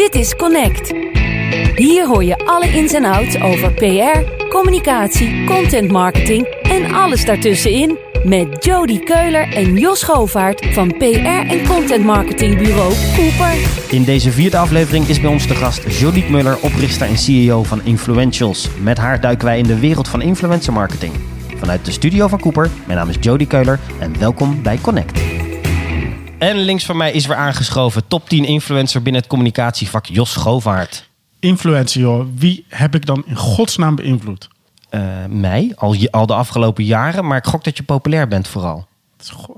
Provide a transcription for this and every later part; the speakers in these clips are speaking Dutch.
Dit is Connect. Hier hoor je alle ins en outs over PR, communicatie, content marketing en alles daartussenin met Jody Keuler en Jos Govaert van PR en content marketingbureau Cooper. In deze vierde aflevering is bij ons de gast Jolique Muller, oprichter en CEO van Influentials. Met haar duiken wij in de wereld van influencer marketing. Vanuit de studio van Cooper, mijn naam is Jody Keuler en welkom bij Connect. En links van mij is weer aangeschoven top 10 influencer binnen het communicatievak Jos Govaert. Influencer, joh. Wie heb ik dan in godsnaam beïnvloed? Uh, mij, al, je- al de afgelopen jaren, maar ik gok dat je populair bent vooral. Goh.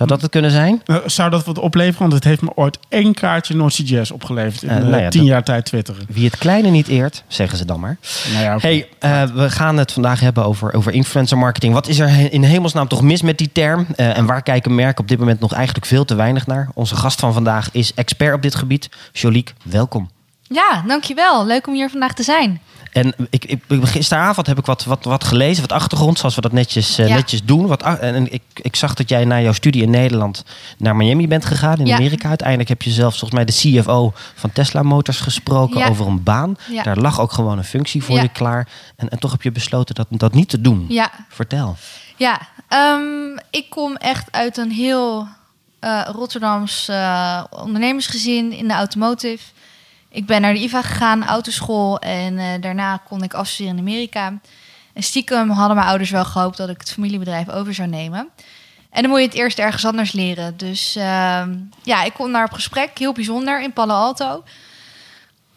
Zou dat het kunnen zijn? Nou, zou dat wat opleveren? Want het heeft me ooit één kaartje Jazz opgeleverd in Eh, eh, nou ja, tien jaar tijd twitteren. Wie het kleine niet eert, zeggen ze dan maar. Nou ja, Hey, eh, we gaan het vandaag hebben over, over influencer marketing. Wat is er in hemelsnaam toch mis met die term? Eh, en waar kijken merken op dit moment nog eigenlijk veel te weinig naar? Onze gast van vandaag is expert op dit gebied. Jolique, welkom. Ja, dankjewel. Leuk om hier vandaag te zijn. En ik, ik, gisteravond heb ik wat, wat, wat gelezen, wat achtergrond, zoals we dat netjes, eh, Ja. netjes doen. Wat, en ik, ik zag dat jij na jouw studie in Nederland naar Miami bent gegaan, in Ja. Amerika. Uiteindelijk heb je zelfs volgens mij de CFO van Tesla Motors gesproken Ja. over een baan. Daar lag ook gewoon een functie voor je klaar. En, en toch heb je besloten dat, dat niet te doen. Vertel. ja. Ehm, ik kom echt uit een heel eh, Rotterdams eh, ondernemersgezin in de automotive. Ik ben naar de IVA gegaan, autoschool. En eh, daarna kon ik afstuderen in Amerika. En stiekem hadden mijn ouders wel gehoopt dat ik het familiebedrijf over zou nemen. En dan moet je het eerst ergens anders leren. Dus ehm, ja, ik kom naar op gesprek. Heel bijzonder in Palo Alto.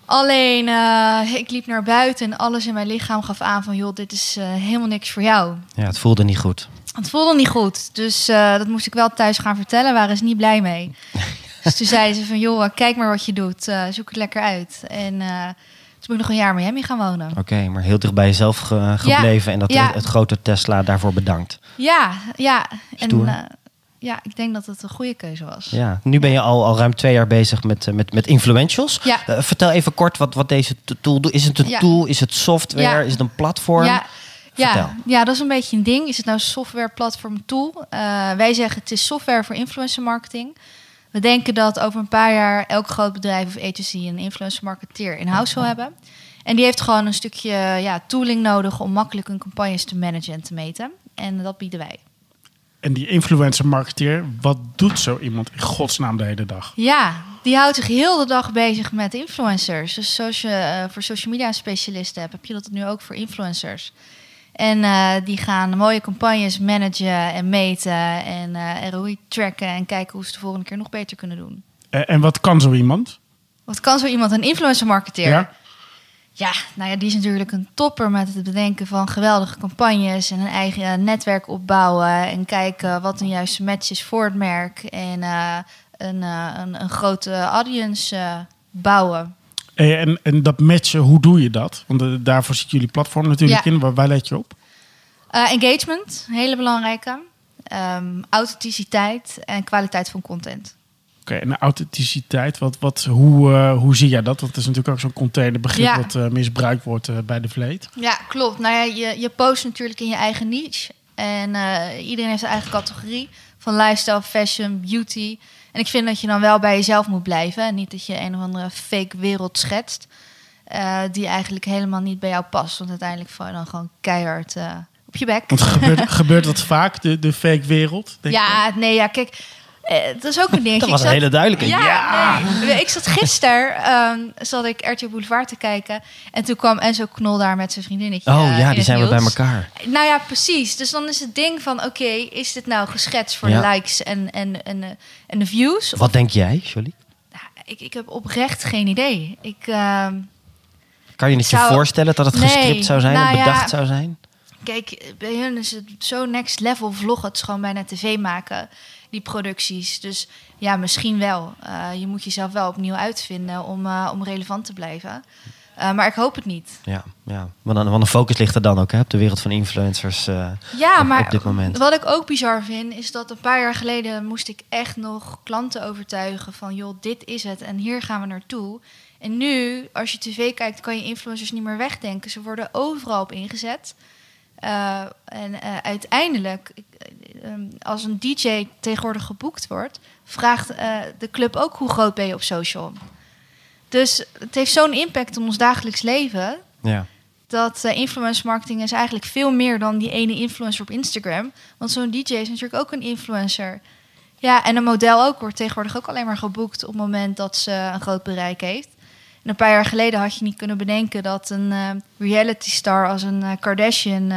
Alleen, eh, ik liep naar buiten en alles in mijn lichaam gaf aan van... joh, dit is eh, helemaal niks voor jou. Ja, het voelde niet goed. Het voelde niet goed. Dus dat moest ik wel thuis gaan vertellen. Waren ze niet blij mee. dus toen zeiden ze van... joh, kijk maar wat je doet. Eh, zoek het lekker uit. En eh, toen ben ik nog een jaar in Miami gaan wonen. Oké, maar heel dicht bij jezelf ge- gebleven. en dat ja. het, het grote Tesla daarvoor bedankt. Ja, ja. En eh, ja, ik denk dat het een goede keuze was. Ja, nu ben je al, al ruim twee jaar bezig met, met, met influentials. Ja. Vertel even kort wat, wat deze tool doet. Is het een Ja. tool? Is het software? Ja. Is het een platform? Ja, Vertel. ja, ja, dat is een beetje een ding. Is het nou software, platform, tool? Wij zeggen het is software voor influencer marketing. We denken dat over een paar jaar elk groot bedrijf of agency een influencer marketeer in-house wil hebben. En die heeft gewoon een stukje ja, tooling nodig om makkelijk hun campagnes te managen en te meten. En dat bieden wij. En die influencer marketeer, wat doet zo iemand in godsnaam de hele dag? Ja, die houdt zich heel de dag bezig met influencers. Dus zoals je eh, voor social media specialisten hebt, heb je dat nu ook voor influencers. En eh, die gaan mooie campagnes managen en meten en eh ROI tracken en kijken hoe ze de volgende keer nog beter kunnen doen. Eh, en wat kan zo iemand? Wat kan zo iemand, een influencer marketeer? Ja? Ja, nou ja, die is natuurlijk een topper met het bedenken van geweldige campagnes en een eigen netwerk opbouwen en kijken wat een juiste match is voor het merk en een, een, een grote audience bouwen. Eh, en, en dat matchen, hoe doe je dat? Want eh, daarvoor zit jullie platform natuurlijk Ja. in. Waar, waar let je op? Eh, engagement, hele belangrijke. Ehm, authenticiteit en kwaliteit van content. Oké, en de authenticiteit, wat, wat, hoe, hoe zie jij dat? Want het is natuurlijk ook zo'n containerbegrip Ja. wat eh, misbruikt wordt bij de vleet. Ja, klopt. Nou ja, je, je post natuurlijk in je eigen niche. En iedereen heeft zijn eigen categorie van lifestyle, fashion, beauty. En ik vind dat je dan wel bij jezelf moet blijven. En niet dat je een of andere fake wereld schetst. eh, die eigenlijk helemaal niet bij jou past. Want uiteindelijk val je dan gewoon keihard eh, op je bek. Want gebeurt, gebeurt dat vaak, de, de fake wereld? denk? Ja, nee, ja, kijk. Eh, dat is ook een dingetje. Dat was een zat- hele duidelijke. Ja, nee. ik zat gisteren ehm, zat ik RTL Boulevard te kijken. En toen kwam Enzo Knol daar met zijn vriendinnetje. Oh eh, ja, in die zijn we bij elkaar. Nou ja, precies. Dus dan is het ding van... oké, is dit nou geschetst voor Ja. de likes en, en, en, de- en de views? Wat denk jij, Jolie? Nou, ik, ik heb oprecht geen idee. Ik, ehm, Kan je het je voorstellen dat het Nee, gescript zou zijn nou of ja. bedacht zou zijn? kijk, bij hun is het zo next level vloggen. Het is gewoon bijna tv maken, die producties. Dus ja, misschien wel. Eh, je moet jezelf wel opnieuw uitvinden om, eh, om relevant te blijven. Eh, maar ik hoop het niet. Ja, ja. Want, dan, want de focus ligt er dan ook hè, op de wereld van influencers. Ja, op, maar op dit moment. wat ik ook bizar vind, is dat een paar jaar geleden moest ik echt nog klanten overtuigen van joh, dit is het en hier gaan we naartoe. En nu, als je tv kijkt, kan je influencers niet meer wegdenken. Ze worden overal op ingezet. Eh, en eh, uiteindelijk, eh, ehm, als een DJ tegenwoordig geboekt wordt, vraagt de club ook hoe groot ben je op social. Dus het heeft zo'n impact op ons dagelijks leven. Ja. Dat influencer marketing is eigenlijk veel meer dan die ene influencer op Instagram. Want zo'n DJ is natuurlijk ook een influencer. Ja, en een model ook wordt tegenwoordig ook alleen maar geboekt op het moment dat ze een groot bereik heeft. En een paar jaar geleden had je niet kunnen bedenken dat een uh, reality star als een uh, Kardashian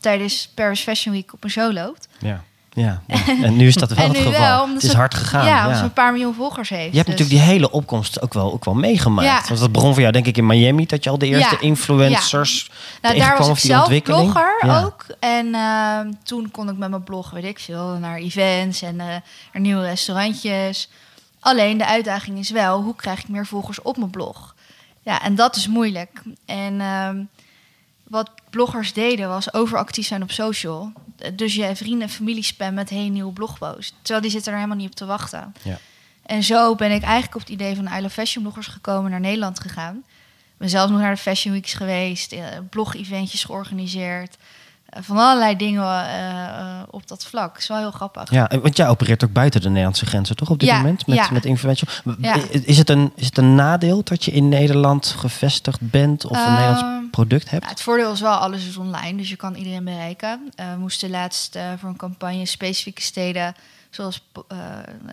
tijdens Paris Fashion Week op een show loopt. Ja. Ja, en nu is dat wel het geval. Wel, het is hard gegaan. Ja, omdat ze een paar miljoen volgers heeft. Je hebt dus. natuurlijk die hele opkomst ook wel, ook wel meegemaakt. Ja. Want dat begon voor jou denk ik in Miami, dat je al de eerste ja. influencers ja. Nou, daar was ik zelf blogger ook. En uh, toen kon ik met mijn blog, weet ik veel, naar events en uh, naar nieuwe restaurantjes. Alleen de uitdaging is wel, hoe krijg ik meer volgers op mijn blog? Ja, en dat is moeilijk. En uh, wat bloggers deden was overactief zijn op social. Dus je vrienden en familie spam met hey, nieuwe blogpost. Terwijl die zitten er helemaal niet op te wachten. Ja. En zo ben ik eigenlijk op het idee van de I Love Fashion bloggers gekomen naar Nederland gegaan. Ik ben zelf nog naar de Fashion Weeks geweest, eh, blog-eventjes georganiseerd. Eh, van allerlei dingen uh, op dat vlak. Dat is wel heel grappig. Ja, want jij opereert ook buiten de Nederlandse grenzen, toch? Op dit ja, moment met, ja. met influential. Ja. Is, het een, is het een nadeel dat je in Nederland gevestigd bent of een Nederlands product hebt? Het voordeel is wel, alles is online, dus je kan iedereen bereiken. Uh, we moesten laatst voor een campagne specifieke steden, zoals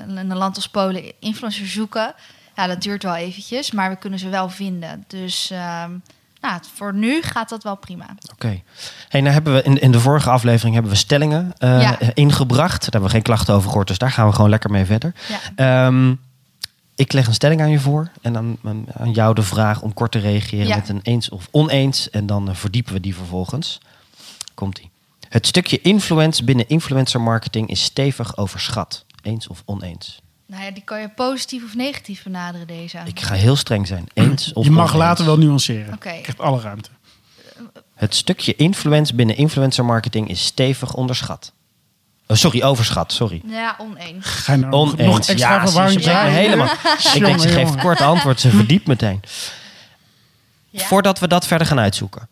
een land als Polen, influencers zoeken. Ja, dat duurt wel eventjes, maar we kunnen ze wel vinden. Dus uh, nou, voor nu gaat dat wel prima. Oké. Okay. Hey, nou hebben we in, in de vorige aflevering hebben we stellingen uh, Ja. ingebracht. Daar hebben we geen klachten over gehoord, dus daar gaan we gewoon lekker mee verder. Ja. Um, ik leg een stelling aan je voor en dan aan jou de vraag om kort te reageren Ja. met een eens of oneens. En dan uh, verdiepen we die vervolgens. Komt-ie. Het stukje influence binnen influencer marketing is stevig overschat. Eens of oneens? Nou ja, die kan je positief of negatief benaderen, deze. Ik ga heel streng zijn. Eens of Je mag oneens? later wel nuanceren. Oké. Ik heb alle ruimte. Het stukje influence binnen influencer marketing is stevig onderschat. Oh, sorry, overschat. Sorry. Ja, oneens. Ga je nou Oneens. nog extra ja, ze, verwarring draaien? helemaal. Ik denk, ze Jongen, geeft jongen. kort antwoord. Ze verdiept meteen. Ja? Voordat we dat verder gaan uitzoeken.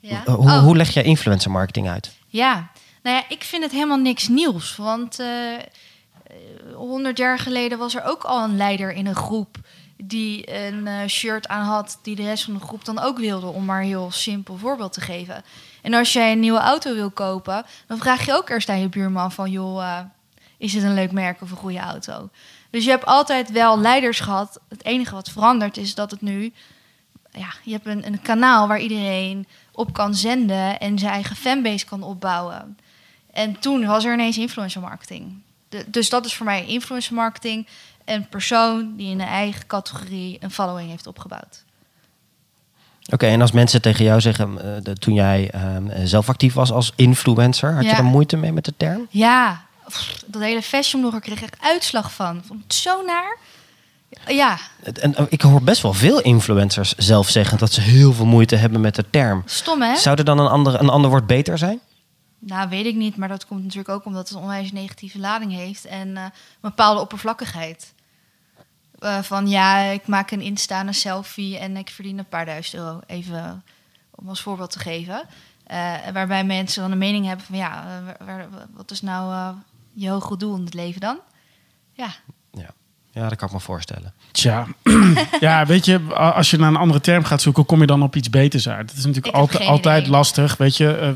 Ja? Hoe, Oh. hoe leg jij influencer marketing uit? Ja, nou ja, ik vind het helemaal niks nieuws. Want honderd jaar geleden was er ook al een leider in een groep die een eh, shirt aan had die de rest van de groep dan ook wilde, om maar een heel simpel voorbeeld te geven. En als jij een nieuwe auto wil kopen, dan vraag je ook eerst aan je buurman van, joh, eh, is het een leuk merk of een goede auto? Dus je hebt altijd wel leiders gehad. Het enige wat verandert is dat het nu, ja, je hebt een, een kanaal waar iedereen op kan zenden en zijn eigen fanbase kan opbouwen. En toen was er ineens influencer marketing. De- dus dat is voor mij influencer marketing. Een persoon die in een eigen categorie een following heeft opgebouwd. Oké, en als mensen tegen jou zeggen, eh, de- toen jij ehm, zelf actief was als influencer, had je er moeite mee met de term? Ja, pff, dat hele fashionblogger kreeg echt uitslag van. Vond het zo naar. Ja, En, eh, ik hoor best wel veel influencers zelf zeggen dat ze heel veel moeite hebben met de term. stom hè? Zou er dan een ander, een ander woord beter zijn? Nou, weet ik niet. Maar dat komt natuurlijk ook omdat het een onwijs negatieve lading heeft. En eh, een bepaalde oppervlakkigheid. Eh, van ja, ik maak een Insta, een selfie en ik verdien een paar duizend euro. Even om als voorbeeld te geven. Eh, waarbij mensen dan een mening hebben van ja, waar- wat is nou eh, je hoge doel in het leven dan? Ja, Ja. ja, dat kan ik me voorstellen. Tja, ja, weet je, als je naar een andere term gaat zoeken, kom je dan op iets beters uit. Dat is natuurlijk altijd, altijd lastig. Weet je, eh,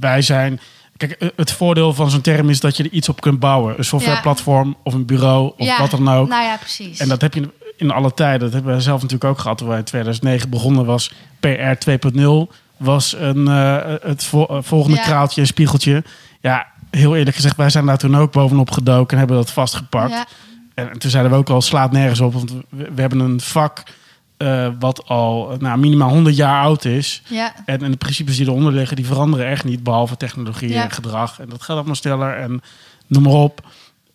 wij zijn. Kijk, eh, het voordeel van zo'n term is dat je er iets op kunt bouwen. Een softwareplatform of een bureau of wat dan ook. Nou ja, precies. En dat heb je in alle tijden. Dat hebben wij zelf natuurlijk ook gehad. Toen wij in 2009 begonnen was PR 2.0. Was een, eh, het eh, volgende Ja. kraaltje, een spiegeltje. Ja, heel eerlijk gezegd, wij zijn daar toen ook bovenop gedoken en hebben dat vastgepakt. Ja, En toen zeiden we ook al, slaat nergens op. Want we, we hebben een vak eh, wat al nou, minimaal 100 jaar oud is. ja, En, en de principes die eronder liggen, die veranderen echt niet. Behalve technologie Ja. en gedrag. En dat gaat allemaal sneller en noem maar op.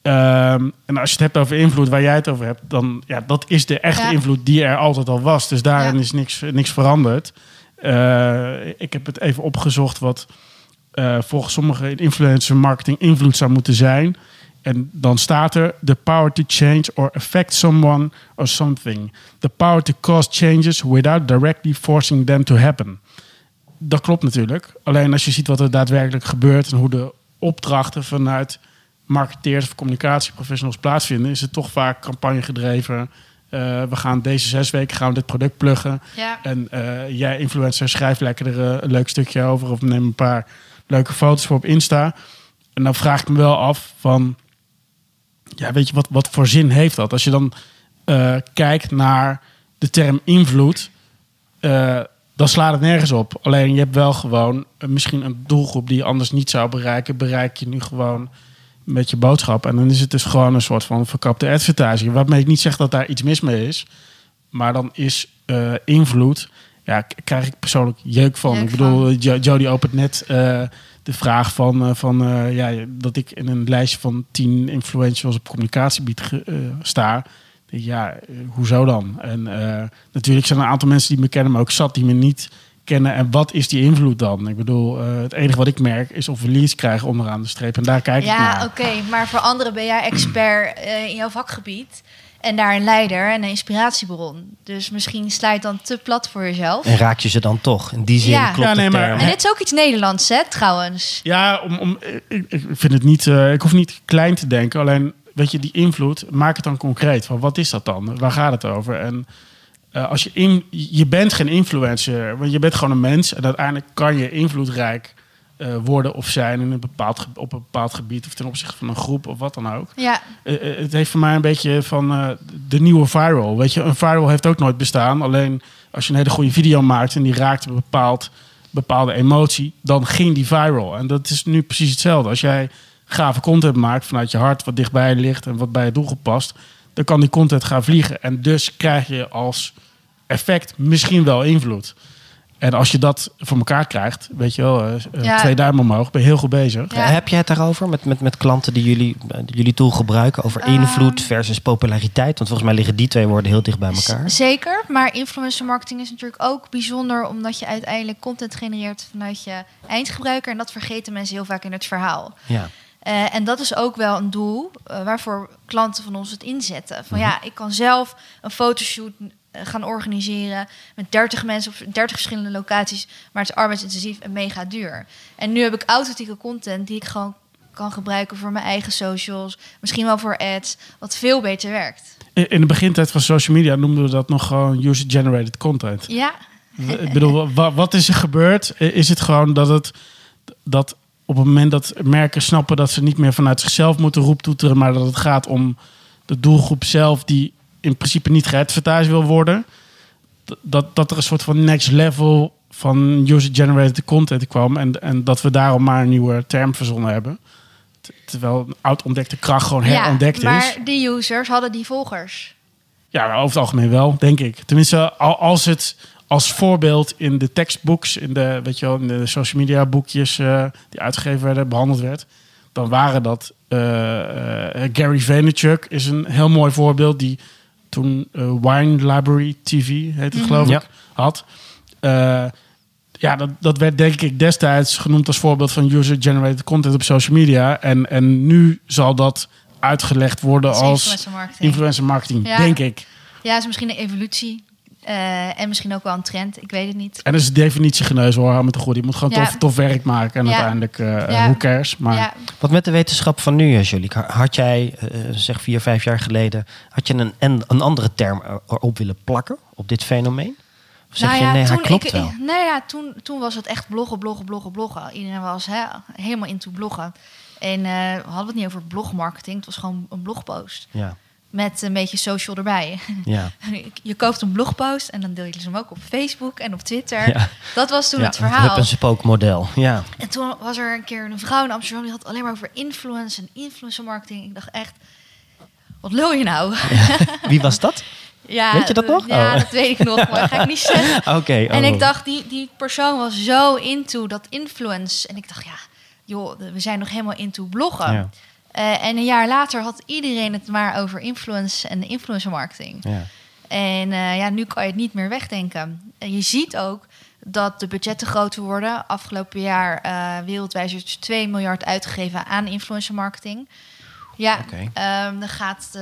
Ehm, en als je het hebt over invloed waar jij het over hebt, dan ja, dat is de echte Ja. invloed die er altijd al was. Dus daarin is niks, niks veranderd. Eh, ik heb het even opgezocht wat eh, volgens sommigen in influencer marketing invloed zou moeten zijn. En dan staat er: the power to change or affect someone or something. The power to cause changes without directly forcing them to happen. Dat klopt natuurlijk. Alleen als je ziet wat er daadwerkelijk gebeurt en hoe de opdrachten vanuit marketeers of communicatieprofessionals plaatsvinden, is het toch vaak campagne gedreven, eh, we gaan deze zes weken gaan we dit product pluggen. Ja. En eh, jij, influencer, schrijf lekker er eh, een leuk stukje over. Of neem een paar leuke foto's voor op Insta. En dan vraag ik me wel af van... Ja, weet je, wat, wat voor zin heeft dat? Als je dan eh, kijkt naar de term invloed... eh, dan slaat het nergens op. Alleen je hebt wel gewoon eh, misschien een doelgroep... die je anders niet zou bereiken. Bereik je nu gewoon met je boodschap. En dan is het dus gewoon een soort van verkapte advertising. Waarmee ik niet zeg dat daar iets mis mee is. Maar dan is invloed... Ja, krijg ik persoonlijk jeuk van. Jeuk ik bedoel, Jo- Jody opent net de vraag van, eh, van eh, ja, dat ik in een lijstje van tien influentials op communicatiegebied ge- eh, sta. Ik Ja, hoezo dan? En natuurlijk zijn er een aantal mensen die me kennen, maar ook zat die me niet kennen. En wat is die invloed dan? Ik bedoel, het enige wat ik merk is of we leads krijgen onderaan de streep. En daar kijk ik Ja, naar. oké. Maar voor anderen ben jij expert in jouw vakgebied. En daar een leider en een inspiratiebron. Dus misschien het dan te plat voor jezelf. En raak je ze dan toch? In die zin Ja. klopt Ja, nee, maar- term. En dit is ook iets Nederlands, hè, trouwens. Ja, om, om, ik, ik vind het niet. eh, ik hoef niet klein te denken. Alleen, weet je, die invloed, maak het dan concreet. Van wat is dat dan? Waar gaat het over? En eh, als je in, je bent geen influencer, want je bent gewoon een mens. En uiteindelijk kan je invloedrijk eh, worden of zijn in een bepaald, op een bepaald gebied of ten opzichte van een groep of wat dan ook. Ja, Eh, eh, het heeft voor mij een beetje van de nieuwe viral. Weet je, een viral heeft ook nooit bestaan. Alleen als je een hele goede video maakt en die raakt een bepaald, bepaalde emotie, dan ging die viral. En dat is nu precies hetzelfde. Als jij gave content maakt vanuit je hart, wat dichtbij ligt en wat bij je doelgroep past, dan kan die content gaan vliegen. En dus krijg je als effect misschien wel invloed. En als je dat voor elkaar krijgt, weet je wel, eh, eh, Ja. twee duimen omhoog, ben je heel goed bezig. Ja. Heb je het daarover met, met, met klanten die jullie, eh, die jullie tool gebruiken? Over Ehm. invloed versus populariteit? Want volgens mij liggen die twee woorden heel dicht bij elkaar. zeker. Maar influencer marketing is natuurlijk ook bijzonder... omdat je uiteindelijk content genereert vanuit je eindgebruiker. En dat vergeten mensen heel vaak in het verhaal. Ja. Eh, en dat is ook wel een doel waarvoor klanten van ons het inzetten. Van ja, ik kan zelf een fotoshoot gaan organiseren met 30 mensen op 30 verschillende locaties, maar het is arbeidsintensief en mega duur. En nu heb ik authentieke content die ik gewoon kan gebruiken voor mijn eigen socials, misschien wel voor ads, wat veel beter werkt. In de begintijd van social media noemden we dat nog gewoon user-generated content. Ja, Ik bedoel, wa- wat is er gebeurd? Is het gewoon dat het dat op het moment dat merken snappen dat ze niet meer vanuit zichzelf moeten roeptoeteren, maar dat het gaat om de doelgroep zelf die in principe niet geadvertised wil worden, dat, dat er een soort van next level van user-generated content kwam en, en dat we daarom maar een nieuwe term verzonnen hebben. Terwijl een oud ontdekte kracht gewoon ja herontdekt maar is. die users hadden die volgers. Ja, over het algemeen wel, denk ik. Tenminste, al- als het als voorbeeld in de textbooks, in de, weet je wel, in de social media boekjes eh, die uitgegeven werden, behandeld werd, dan waren dat eh, eh, Gary Vaynerchuk is een heel mooi voorbeeld die toen eh, Wine Library TV heet het geloof Ja. ik had. Eh, ja, dat, dat werd denk ik destijds genoemd als voorbeeld van user-generated content op social media. En, en nu zal dat uitgelegd worden als influencer marketing. influencer marketing, Ja. denk ik. Ja, is misschien een evolutie. Eh, en misschien ook wel een trend. Ik weet het niet. En dat is de definitie geneus hoor, hou me te goed. Je moet gewoon Ja. tof, tof werk maken en Ja. uiteindelijk, eh Ja. who cares. Maar Ja, Wat met de wetenschap van nu, Joliek? Had jij, zeg vier, vijf jaar geleden, had je een, en, een andere term er- erop willen plakken op dit fenomeen? Of zeg Nou je, nee, toen klopt ik, wel? Nee, ja, toen, toen was het echt bloggen, bloggen, bloggen, bloggen. Iedereen was hè, helemaal into bloggen. En eh, we hadden het niet over blogmarketing. Het was gewoon een blogpost. Ja, Met een beetje social erbij. ja. je koopt een blogpost en dan deel je dus hem ook op Facebook en op Twitter. Ja. Dat was toen ja, het verhaal. Hup en spook model. Ja. En toen was er een keer een vrouw in Amsterdam die had alleen maar over influence en influencer marketing. Ik dacht echt, wat lul je nou? Wie was dat? Ja, Weet je dat nog? Ja, Oh. dat weet ik nog, maar dat ga ik niet zeggen. Oké. En oh. ik dacht, die, die persoon was zo into dat influence. En ik dacht, ja, joh, we zijn nog helemaal into bloggen. Eh, en een jaar later had iedereen het maar over influence en influencer marketing. Ja. En eh, ja, nu kan je het niet meer wegdenken. En je ziet ook dat de budgetten groter worden. Afgelopen jaar eh wereldwijd is er 2 miljard uitgegeven aan influencer marketing. Ja, ehm, dan gaat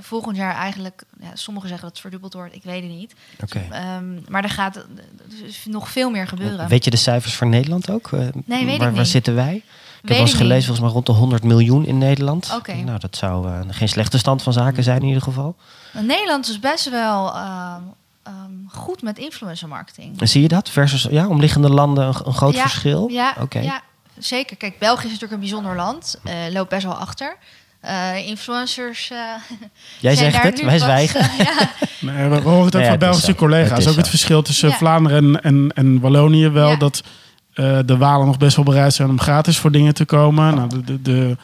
volgend jaar eigenlijk... Ja, sommigen zeggen dat het verdubbeld wordt, ik weet het niet. Oké. Ehm, maar er gaat nog veel meer gebeuren. Weet je de cijfers voor Nederland ook? Eh, weet ik waar, Waar niet. zitten wij? Ik heb eens gelezen, volgens mij rond de 100 miljoen in Nederland. Oké. Nou, dat zou eh, geen slechte stand van zaken zijn in ieder geval. Nederland is best wel ehm, ehm, goed met influencer marketing. En zie je dat versus ja, omliggende landen een, een groot Ja, verschil? Ja, Oké. ja, zeker. Kijk, België is natuurlijk een bijzonder land. eh, loopt best wel achter. Eh, influencers. eh, Jij zegt het, wij zwijgen. eh, ja, Nee, we horen het ook Ja, van Belgische collega's. Ook het verschil tussen Ja. Vlaanderen en, en, en Wallonië wel. Ja. Dat eh, de Walen nog best wel bereid zijn om gratis voor dingen te komen. Nou, de, de, de,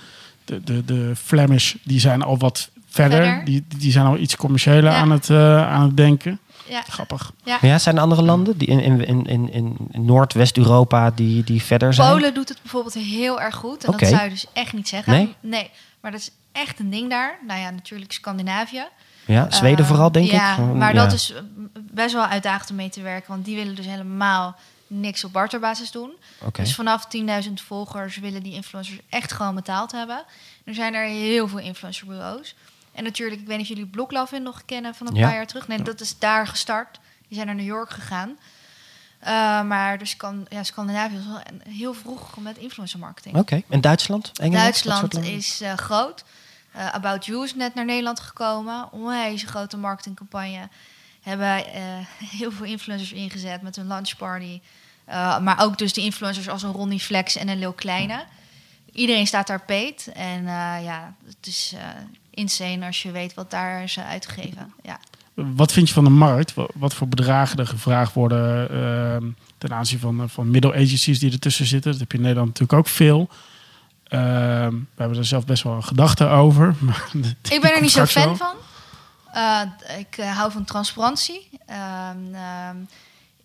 de, de, de Flemish die zijn al wat verder. Verder. Die, die zijn al iets commerciëler Ja. aan, het, eh, aan het denken. ja, Grappig. ja. Ja, zijn er andere landen die in, in, in, in, in Noord-West-Europa die, die verder zijn? Polen doet het bijvoorbeeld heel erg goed. En dat zou je dus echt niet zeggen. Nee? maar dat is echt een ding daar. Nou ja, natuurlijk Scandinavië. Ja, Zweden Eh, vooral, denk ja, ik. Gewoon, maar ja. dat is eh, best wel uitdagend om mee te werken. Want die willen dus helemaal niks op barterbasis doen. Dus vanaf 10.000 volgers willen die influencers echt gewoon betaald hebben. Er zijn er heel veel influencerbureaus. En natuurlijk, ik weet niet of jullie Blocklovin nog kennen van een Ja. paar jaar terug. Nee, dat is daar gestart. Die zijn naar New York gegaan. Eh, maar dus kan, ja, Scandinavië is wel heel vroeg met influencer marketing. Oké, en Duitsland? Engeland? Duitsland is eh, groot. Eh, About You is net naar Nederland gekomen. Onwijs grote marketingcampagne. Hebben heel veel influencers ingezet met hun lunchparty. Eh, maar ook dus de influencers als een Ronnie Flex en een Lil Kleine. Iedereen staat daar peet. En eh, ja, het is eh, insane als je weet wat daar is eh, uitgegeven. Ja. Wat vind je van de markt? Wat, voor bedragen er gevraagd worden ehm, ten aanzien van, van middle agencies die ertussen zitten? Dat heb je in Nederland natuurlijk ook veel. Ehm, we hebben er zelf best wel een gedachte over. maar Ik ben er niet zo wel. fan van. Ik hou van transparantie.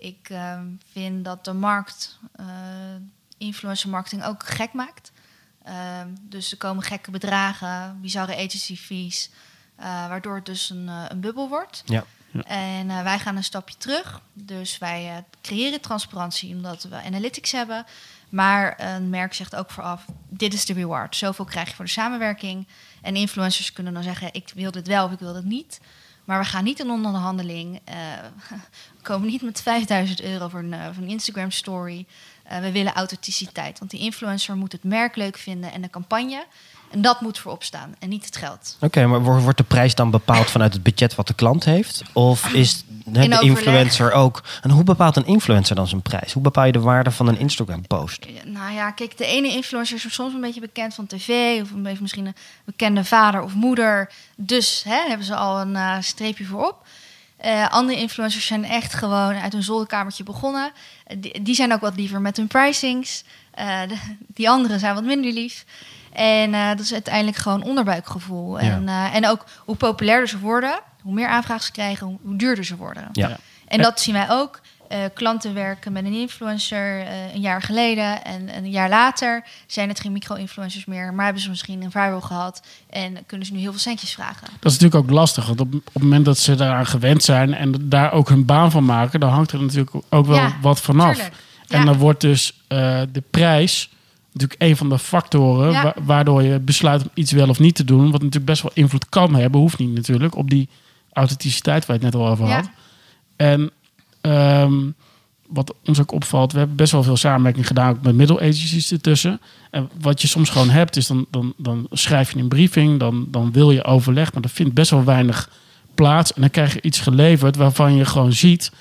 Ik ehm, vind dat de markt eh, influencer marketing ook gek maakt. Ehm, dus er komen gekke bedragen, bizarre agency fees, eh, waardoor het dus een, eh, een bubbel wordt. Ja. En wij gaan een stapje terug. Dus wij creëren transparantie omdat we analytics hebben. Maar een merk zegt ook vooraf, dit is de reward. Zoveel krijg je voor de samenwerking. En influencers kunnen dan zeggen, ik wil dit wel of ik wil dit niet. Maar we gaan niet in onderhandeling. eh, we komen niet met 5000 euro voor een, eh, voor een Instagram story. Eh, we willen authenticiteit. Want die influencer moet het merk leuk vinden en de campagne. En dat moet voorop staan en niet het geld. Oké, maar wo- wordt de prijs dan bepaald vanuit het budget wat de klant heeft? Of is de influencer ook... En hoe bepaalt een influencer dan zijn prijs? Hoe bepaal je de waarde van een Instagram-post? Nou ja, kijk, de ene influencer is soms een beetje bekend van tv, of misschien een bekende vader of moeder. Dus hè, hebben ze al een eh, streepje voorop. Eh, andere influencers zijn echt gewoon uit een zolderkamertje begonnen. Eh, die, die zijn ook wat liever met hun pricings. De- die anderen zijn wat minder lief. En eh, dat is uiteindelijk gewoon onderbuikgevoel. Ja. En, eh, en ook hoe populairder ze worden, hoe meer aanvragen ze krijgen, hoe, duurder ze worden. Ja. Ja. En dat zien wij ook. Eh, klanten werken met een influencer eh, een jaar geleden en een jaar later zijn het geen micro-influencers meer, maar hebben ze misschien een viral gehad en kunnen ze nu heel veel centjes vragen. Dat is natuurlijk ook lastig. Want op, op het moment dat ze daaraan gewend zijn en daar ook hun baan van maken, dan hangt er natuurlijk ook wel Ja, wat vanaf. tuurlijk. En Ja. dan wordt dus eh, de prijs natuurlijk een van de factoren Ja. wa- waardoor je besluit om iets wel of niet te doen. Wat natuurlijk best wel invloed kan hebben, hoeft niet natuurlijk, op die authenticiteit waar je het net al over Ja. had. En ehm, wat ons ook opvalt, we hebben best wel veel samenwerking gedaan ook met middle agencies ertussen. En wat je soms gewoon hebt, is dan, dan, dan schrijf je een briefing, dan, dan wil je overleg, maar dat vindt best wel weinig plaats. En dan krijg je iets geleverd waarvan je gewoon ziet,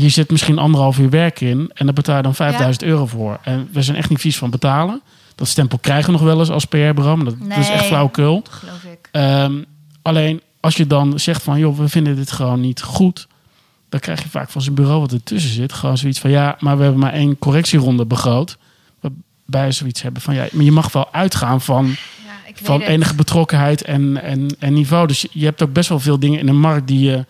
hier zit misschien anderhalf uur werk in en daar betaal je dan 5000 euro voor. En we zijn echt niet vies van betalen. Dat stempel krijgen we nog wel eens als PR-bureau, maar dat, dat is echt flauwkul. Geloof ik. Ehm, alleen als je dan zegt van, joh, we vinden dit gewoon niet goed. Dan krijg je vaak van zijn bureau wat ertussen zit. Gewoon zoiets van, ja, maar we hebben maar één correctieronde begroot. Waarbij ze zoiets hebben van, ja, maar je mag wel uitgaan van, Ja, van enige betrokkenheid en, en, en niveau. Dus je- je hebt ook best wel veel dingen in de markt die je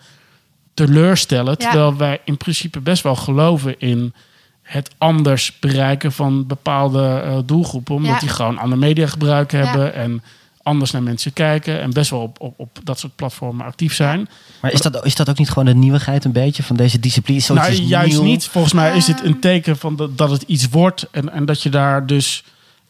teleurstellen. Ja. Terwijl wij in principe best wel geloven in het anders bereiken van bepaalde eh, doelgroepen. Omdat Ja. die gewoon andere media gebruik Ja. hebben en anders naar mensen kijken. En best wel op, op, op dat soort platformen actief zijn. Maar is dat, is dat ook niet gewoon de nieuwigheid een beetje van deze discipline? Nou, is juist nieuw. niet. Volgens mij is dit Ehm. een teken van dat, dat het iets wordt. En, en dat je daar dus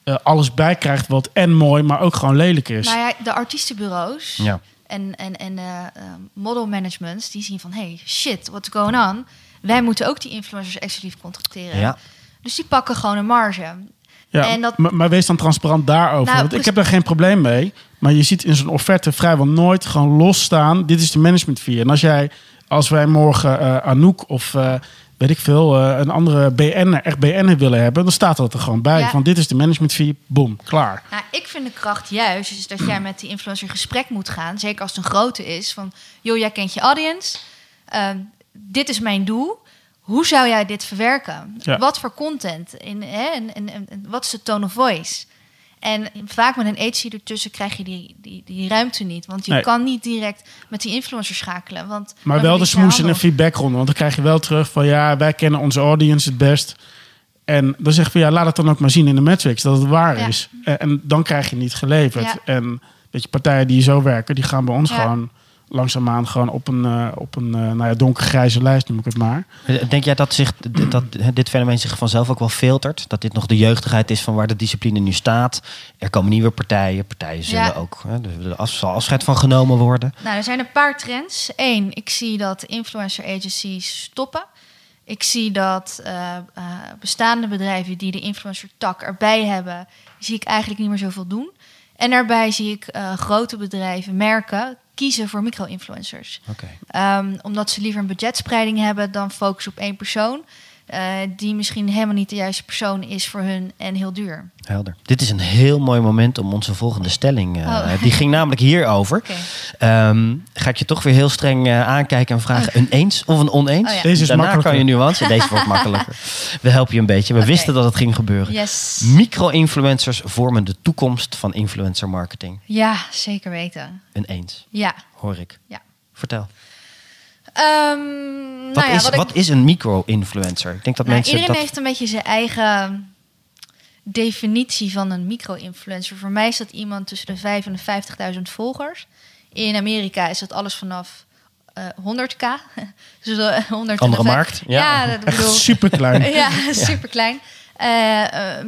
eh, alles bij krijgt wat en mooi, maar ook gewoon lelijk is. Nou ja, de artiestenbureaus Ja. En, en, en eh, eh, model managements, die zien van... hey, shit, what's going on? Wij moeten ook die influencers exclusief contracteren. Ja. Dus die pakken gewoon een marge. Ja, En dat- maar, maar wees dan transparant daarover. Nou, want ik heb daar geen probleem mee. Maar je ziet in zo'n offerte vrijwel nooit gewoon losstaan. Dit is de management fee. En als jij, als wij morgen eh, Anouk of eh, weet ik veel, eh, een andere BN'er, echt BN'er willen hebben, dan staat dat er gewoon bij. Ja. Van dit is de management fee, boom, klaar. Nou, ik vind de kracht juist is dat jij met die influencer in gesprek moet gaan. Zeker als het een grote is. Van, joh, jij kent je audience. Ehm, dit is mijn doel. Hoe zou jij dit verwerken? Ja. Wat voor content? In, hè, en, en wat is de tone of voice? En vaak met een agency ertussen krijg je die, die, die ruimte niet. Want je Nee. kan niet direct met die influencer schakelen. Want Maar wel de je smoes en handel. feedbackronde. Want dan krijg je wel terug van ja, wij kennen onze audience het best. En dan zeggen we ja, laat het dan ook maar zien in de metrics dat het waar Ja. is. En, en dan krijg je niet geleverd. Ja. En weet je, partijen die zo werken, die gaan bij ons Ja. gewoon langzaamaan gewoon op een, eh, op een eh, nou ja, donkergrijze lijst, noem ik het maar. Denk jij dat, zich, dat dit fenomeen zich vanzelf ook wel filtert? Dat dit nog de jeugdigheid is van waar de discipline nu staat? Er komen nieuwe partijen. Partijen zullen Ja. ook... Hè, er af- zal afscheid van genomen worden. Nou, er zijn een paar trends. Eén, ik zie dat influencer agencies stoppen. Ik zie dat eh, bestaande bedrijven die de influencer tak erbij hebben, die zie ik eigenlijk niet meer zoveel doen. En daarbij zie ik eh, grote bedrijven, merken, kiezen voor micro-influencers. Oké. Ehm, omdat ze liever een budgetspreiding hebben dan focus op één persoon. Eh, die misschien helemaal niet de juiste persoon is voor hun en heel duur. Helder. Dit is een heel mooi moment om onze volgende stelling... eh, Oh. Die ging namelijk hierover. Oké. Ehm, ga ik je toch weer heel streng eh, aankijken en vragen... een eens of een oneens? Oh ja. Deze is Daarna makkelijker. kan je nuance. Deze wordt makkelijker. We helpen je een beetje. We wisten dat het ging gebeuren. Yes. Micro-influencers vormen de toekomst van influencer marketing. Ja, zeker weten. Een eens, Ja. hoor ik. Ja. Vertel. Ehm, Wat, nou ja, is, wat ik- wat is een micro-influencer? Ik denk dat Nou, mensen iedereen dat... heeft een beetje zijn eigen definitie van een micro-influencer. Voor mij is dat iemand tussen de 5 en de 50.000 volgers. In Amerika is dat alles vanaf eh 100k. dus eh, 100 Andere en de markt, ja. Ja, dat Echt bedoel. super klein. ja, super klein.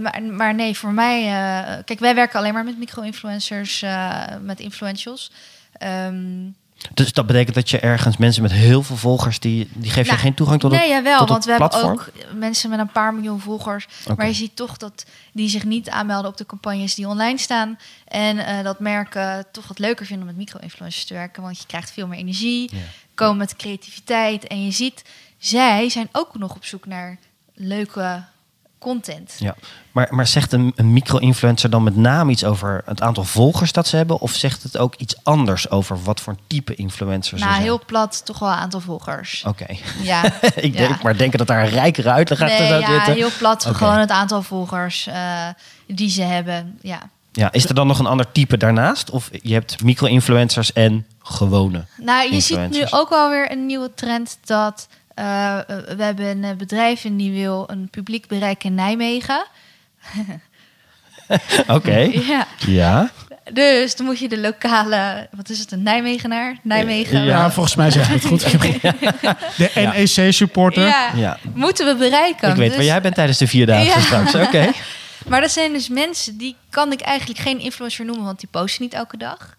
maar, maar nee, voor mij. eh, kijk, wij werken alleen maar met micro-influencers, eh, met influentials. Ehm, Dus dat betekent dat je ergens mensen met heel veel volgers... die, die geef je Nou, geen toegang tot het, nee, jawel, want we hebben ook mensen met een paar miljoen volgers. Maar je ziet toch dat die zich niet aanmelden op de campagnes die online staan. En eh, dat merken toch wat leuker vinden om met micro-influencers te werken. Want je krijgt veel meer energie, komen met creativiteit. En je ziet, zij zijn ook nog op zoek naar leuke content. Ja, maar, maar zegt een, een micro-influencer dan met name iets over het aantal volgers dat ze hebben? Of zegt het ook iets anders over wat voor type influencer ze Nou, zijn? heel plat, toch wel een aantal volgers. Oké. Ja, ik ja. denk maar denken dat daar een rijkere uitleg achter Nee, ja, zitten. heel plat, gewoon het aantal volgers eh, die ze hebben. Ja. Ja, is er dan nog een ander type daarnaast? Of je hebt micro-influencers en gewone? Nou, je ziet nu ook wel weer een nieuwe trend dat eh, eh, we hebben een eh, bedrijf en die wil een publiek bereiken in Nijmegen. Oké. Ja. Ja. Dus dan moet je de lokale, wat is het, een Nijmegenaar? Nijmegen. Ja, volgens mij zeg je het goed. De NEC-supporter. Ja, Ja. moeten we bereiken. Ik weet Dus- waar jij bent tijdens de Vierdaagse Ja. straks. Oké. Maar dat zijn dus mensen die kan ik eigenlijk geen influencer noemen, want die posten niet elke dag.